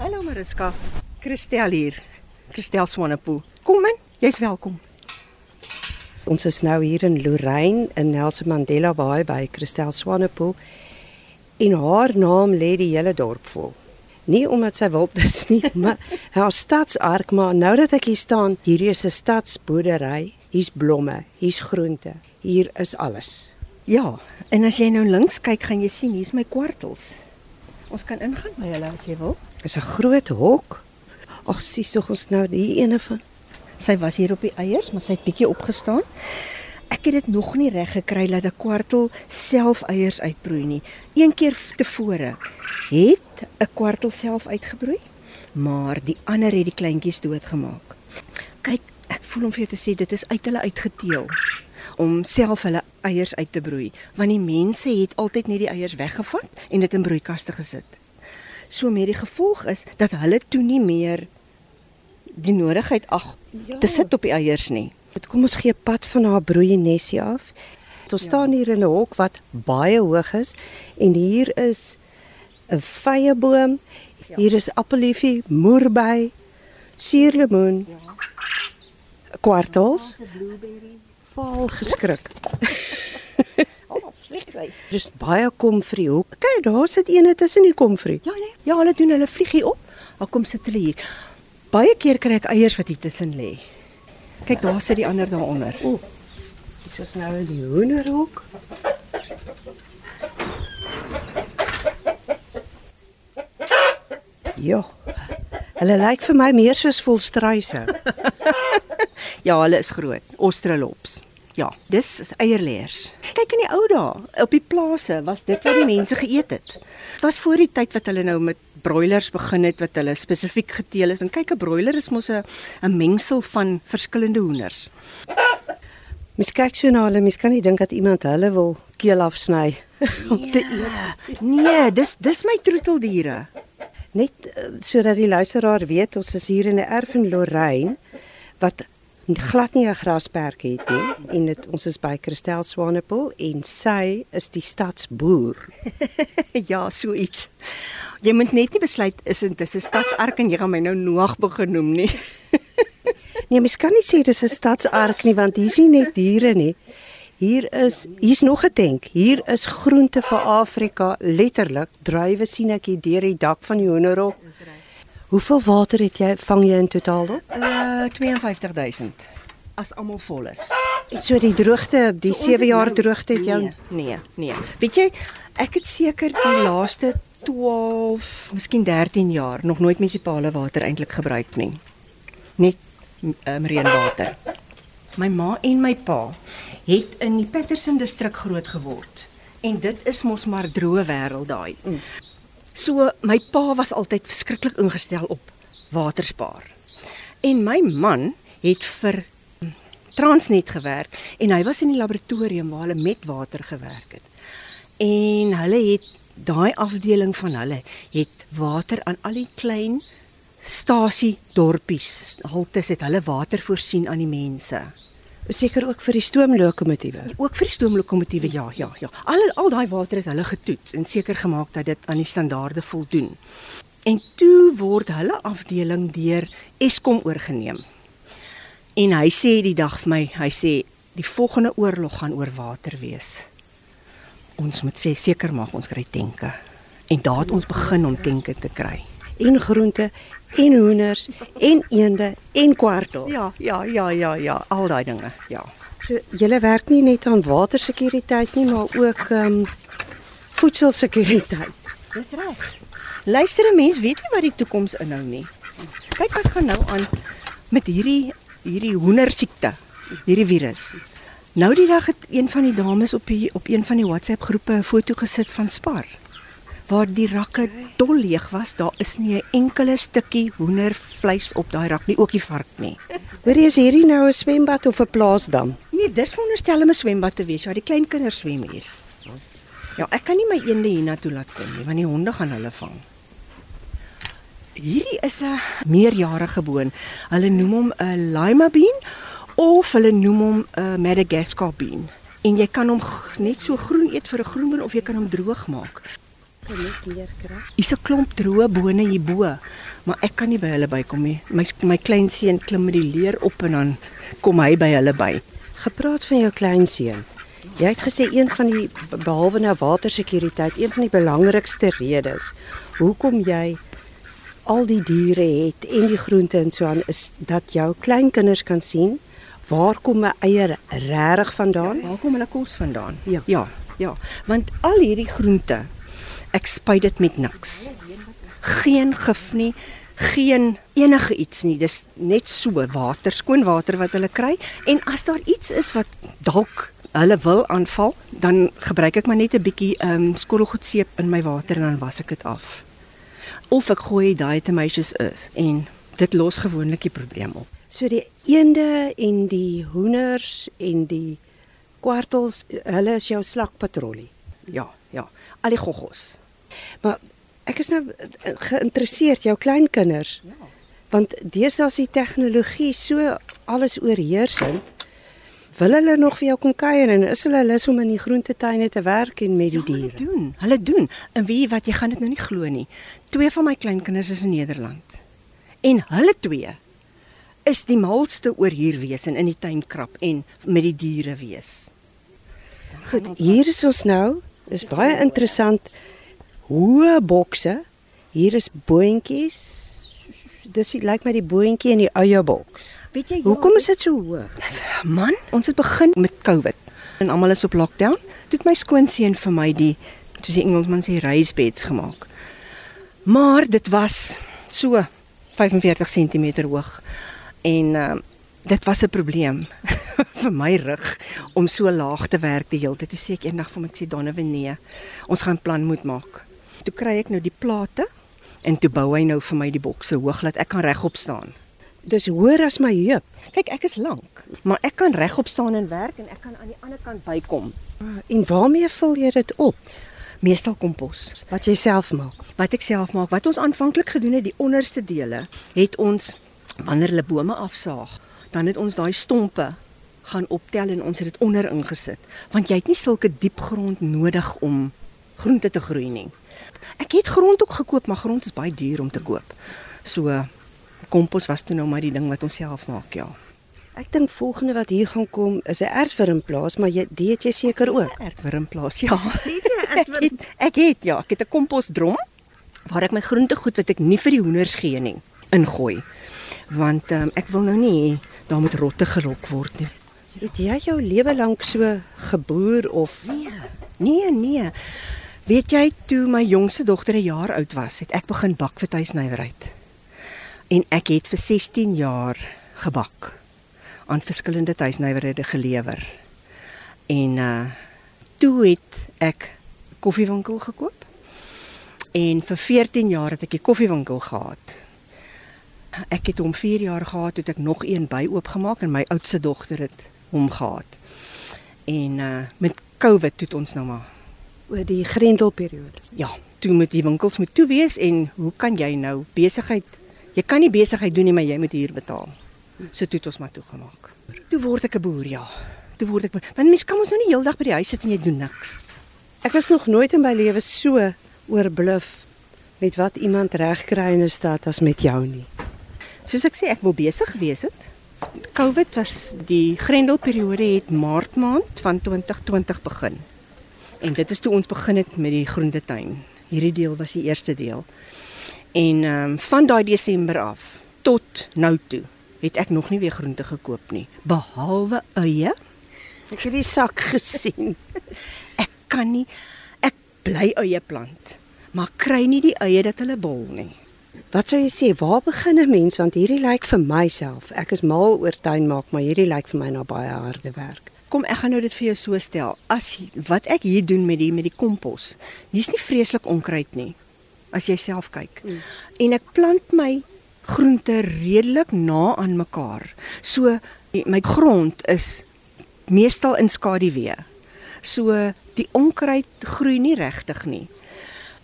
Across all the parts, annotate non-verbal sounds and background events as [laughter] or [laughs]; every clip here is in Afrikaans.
Hallo Mariska. Christel hier. Christel Swanepoel. Kom in, jy's welkom. Ons is nou hier in Lorraine in Nelson Mandela Bay by Christel Swanepoel. En haar naam lê die hele dorp vol. Nie omdat sy wild is nie, [laughs] maar haar stadsark, maar nou dat ek hier staan, hier is 'n stadsboerdery. Hier's blomme, hier's groente. Hier is alles. Ja, en as jy nou links kyk, gaan jy sien hier's my kwartels. Ons kan ingaan by hulle as jy wil. Dis 'n groot hok. Ag, sies tog ons nou die ene van. Sy was hier op die eiers, maar sy het bietjie opgestaan. Ek het dit nog nie reg gekry dat 'n kwartel self eiers uitbroei nie. Een keer tevore het 'n kwartel self uitgebroei, maar die ander het die kleintjies doodgemaak. Kyk, ek voel om vir jou te sê dit is uit hulle uitgeteel om self hulle eiers uit te broei, want die mense het altyd net die eiers weggevat en dit in broeikaste gesit. So met die gevolg is dat hulle toe nie meer die nodigheid ag ja. te sit op die eiers nie. Dit kom ons gee pad van haar broeienesie af. Ons ja. staan hier in 'n hok wat baie hoog is en hier is 'n vyeboom. Ja. Hier is appeliefie, moerbei, suurlemoen. Ja. Kwartels. Val geskrik. [laughs] vlieg hy. Dis baie komfrie hoek. Kyk, daar sit eene tussen die komfrie. Ja nee. Ja, hulle doen hulle vlieg hier op. Dan kom sit hulle hier. Baie keer kry ek eiers wat hier tussen lê. Kyk, daar sit die ander daaronder. O. Dis is nou die hoenderhok. Ja. Hulle lyk vir my meer soos volstruise. [laughs] ja, hulle is groot. Australops. Ja, dis eierleers. Kyk in die ou dae, op die plase was dit wat die mense geëet het. Was voor die tyd wat hulle nou met broilers begin het wat hulle spesifiek geteel het. Want kyk, 'n broiler is mos 'n 'n mengsel van verskillende hoenders. Mens kyk so na hulle, mens kan nie dink dat iemand hulle wil keel afsny [laughs] om te eet. Nee, dis dis my troeteldiere. Net uh, sodat die luisteraar weet, ons is hier in 'n erf in Lorraine wat glad nie 'n grasperk het nie en dit ons is by Christel Swanepoel en sy is die stadsboer. [laughs] ja, so iets. Jy moet net nie besluit is dit 'n stadsark en jy gaan my nou Noag begin noem nie. [laughs] nee, mens kan nie sê dis 'n stadsark nie want hier is nie net diere nie. Hier is hier's nog 'n tank. Hier is groente vir Afrika, letterlik. Druiwe sien ek hier deur die dak van die hoenderhok. Hoeveel water het jy vang jy in totaal op? Uh 52000 as almal vol is. So die droogte, die 7 jaar droogte het jou nee, nee, nee. Weet jy, ek het seker die laaste 12, miskien 13 jaar nog nooit munisipale water eintlik gebruik nie. Net um, reënwater. My ma en my pa het in die Patterson distrik groot geword. En dit is mos maar droë wêreld daai. Mm. So my pa was altyd verskriklik ingestel op waterspaar. En my man het vir Transnet gewerk en hy was in die laboratorium waar hulle met water gewerk het. En hulle het daai afdeling van hulle het water aan al die klein stasie dorpies, haltes het hulle water voorsien aan die mense seker ook vir die stoomlokomotiewe. Ook vir die stoomlokomotiewe, ja, ja, ja. Al al daai water het hulle getoets en seker gemaak dat dit aan die standaarde voldoen. En toe word hulle afdeling deur Eskom oorgeneem. En hy sê die dag vir my, hy sê die volgende oorlog gaan oor water wees. Ons moet sê seker maak ons kry tenke. En daar het ons begin om tenke te kry. En groente en hoenders en eende en kwartel. Ja, ja, ja, ja, ja, al daai dinge. Ja. So julle werk nie net aan watersekuriteit nie, maar ook ehm um, voedselsekuriteit. Dis reg. Luister, 'n mens weet nie wat die toekoms inhou nie. Kyk wat gaan nou aan met hierdie hierdie hoendersiekte, hierdie virus. Nou die dag het een van die dames op die op een van die WhatsApp groepe 'n foto gesit van Spar waar die rakke dol leeg was, daar is nie 'n enkele stukkie hoendervleis op daai rak nie, ook nie vark nie. Hoor jy is hierdie nou 'n swembad of 'n plaasdam? Nee, dis veronderstel om 'n swembad te wees. Ja, die klein kinders swem hier. Ja, ek kan nie my eende hiernatoe laat kom nie, want die honde gaan hulle vang. Hierdie is 'n meerjarige boon. Hulle noem hom 'n lima bean of hulle noem hom 'n Madagascar bean. En jy kan hom net so groen eet vir 'n groenboon of jy kan hom droog maak. Net meer kry. Hier's 'n klomp droë bone hierbo, maar ek kan nie by hulle bykom nie. My my klein seun klim met die leer op en dan kom hy by hulle by. Gepraat van jou kleinseun. Jy het gesê een van die behalwe nou watersekuriteit, een van die belangrikste redes hoekom jy al die diere het en die groente en so aan is dat jou kleinkinders kan sien waar kom 'n eier regtig vandaan? Waar kom hulle kos vandaan? Ja. Ja, ja, want al hierdie groente ek spuit dit met niks. Geen gif nie, geen enige iets nie. Dis net so water, skoon water wat hulle kry en as daar iets is wat dalk hulle wil aanval, dan gebruik ek maar net 'n bietjie ehm um, skottelgoedseep in my water en dan was ek dit af. Of ek gooi diatomaceous earth en dit los gewoonlik die probleem op. So die eende en die hoenders en die kwartels, hulle is jou slagpatrollie. Ja, ja. Al die goggos. Maar ek is nou eh, geïnteresseerd jou kleinkinders. Ja. Want deesdae is die tegnologie so alles oorheersend. Wil hulle nog vir jou kom kuier en is hulle lus om in die groentetuine te werk en met die Ja, hulle diere? doen. Hulle doen. En weet jy wat, jy gaan dit nou nie glo nie. Twee van my kleinkinders is in Nederland. En hulle twee is die malste oor hier wees en in die tuin krap en met die diere wees. Goed, hier is ons nou. Is baie interessant. Hoë bokse. Hier is boontjies. Dis lyk like my die boontjie in die eierboks. Weet jy Hoekom is dit so hoog? man, ons het begin met COVID en almal is op lockdown. Toe het my skoonseun vir my die soos die Engelsman sê raised beds gemaak. Maar dit was so 45 cm hoog en uh, dit was 'n probleem [laughs] vir my rug om so laag te werk die hele tyd. Toe sê ek eendag vir my ek sê Donovan nee, ons gaan plan moet maak. Toe kry ek nou die plate en toe bou hy nou vir my die bokse hoog dat ek kan regop staan. Dis hoër as my heup. Kyk, ek is lank, maar ek kan regop staan en werk en ek kan aan die ander kant bykom. En waarmee vul jy dit op? Meestal kompos. Wat jy self maak. Wat ek self maak, wat ons aanvanklik gedoen het, die onderste dele, het ons wanneer hulle bome afsaag, dan het ons daai stompe gaan optel en ons het dit onder ingesit, want jy het nie sulke diep grond nodig om groente te groei nie. Ek het grond ook gekoop, maar grond is baie duur om te koop. So kompos was toe nou maar die ding wat ons self maak, ja. Ek dink volgende wat hier gaan kom is 'n erfwurmplaas, maar jy dit het jy seker ook. Ertwurmplaas, ja. Weet jy, [laughs] ek het, ek het ja, ek het 'n komposdrom waar ek my groentegoed wat ek nie vir die hoenders gee nie, ingooi. Want um, ek wil nou nie daar moet rotte gelok word nie. Het jy jou lewe lank so geboer of Nee, nee, nee. Weet jy toe my jongste dogter 'n jaar oud was, het ek begin bak vir tuisnywerheid. En ek het vir 16 jaar gebak aan verskillende tuisnywerhede gelewer. En uh toe het ek koffiewinkel gekoop. En vir 14 jaar het ek die koffiewinkel gehad. Ek het hom 4 jaar gehad toe het ek nog een by oopgemaak en my oudste dogter het hom gehad. En uh met COVID het ons nou maar oor die grendelperiode? ja, toe moet die winkels moet toe wees en hoe kan jy nou besigheid jy kan nie besigheid doen nie maar jy moet huur betaal. So toe het ons maar toegemaak. Toe word ek 'n boer, ja. Toe word ek want mens kan mos nou nie heeldag by die huis sit en jy doen niks. Ek was nog nooit in my lewe so oorbluf met wat iemand regkry in 'n stad as met jou nie. Soos ek sê, ek wil besig wees het. COVID was die grendelperiode het Maart maand van 2020 begin. En dit is toe ons begin het met die groentetuin. Hierdie deel was die eerste deel. En ehm um, van daai Desember af tot nou toe het ek nog nie weer groente gekoop nie, behalwe eie. Ek het die sak [laughs] gesien. Ek kan nie ek bly eie plant, maar kry nie die eie dat hulle bol nie. Wat sou jy sê, waar begin 'n mens want hierdie lyk vir myself. Ek is mal oor tuin maak, maar hierdie lyk vir my na baie harde werk. Kom ek gaan nou dit vir jou so stel. As wat ek hier doen met die met die kompos, hier's nie vreeslik onkruid nie. As jy self kyk. Mm. En ek plant my groente redelik na aan mekaar. So my grond is meestal in skaduwee. So die onkruid groei nie regtig nie.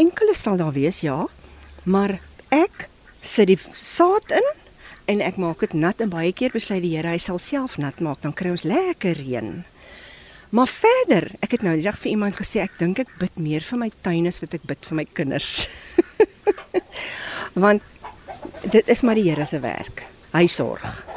Enkele sal daar wees, ja, maar ek sit die saad in en ek maak dit nat en baie keer besluit die Here hy sal self nat maak dan kry ons lekker reën. Maar verder, ek het nou die dag vir iemand gesê ek dink ek bid meer vir my tuin as wat ek bid vir my kinders. [laughs] Want dit is maar die Here se werk. Hy sorg.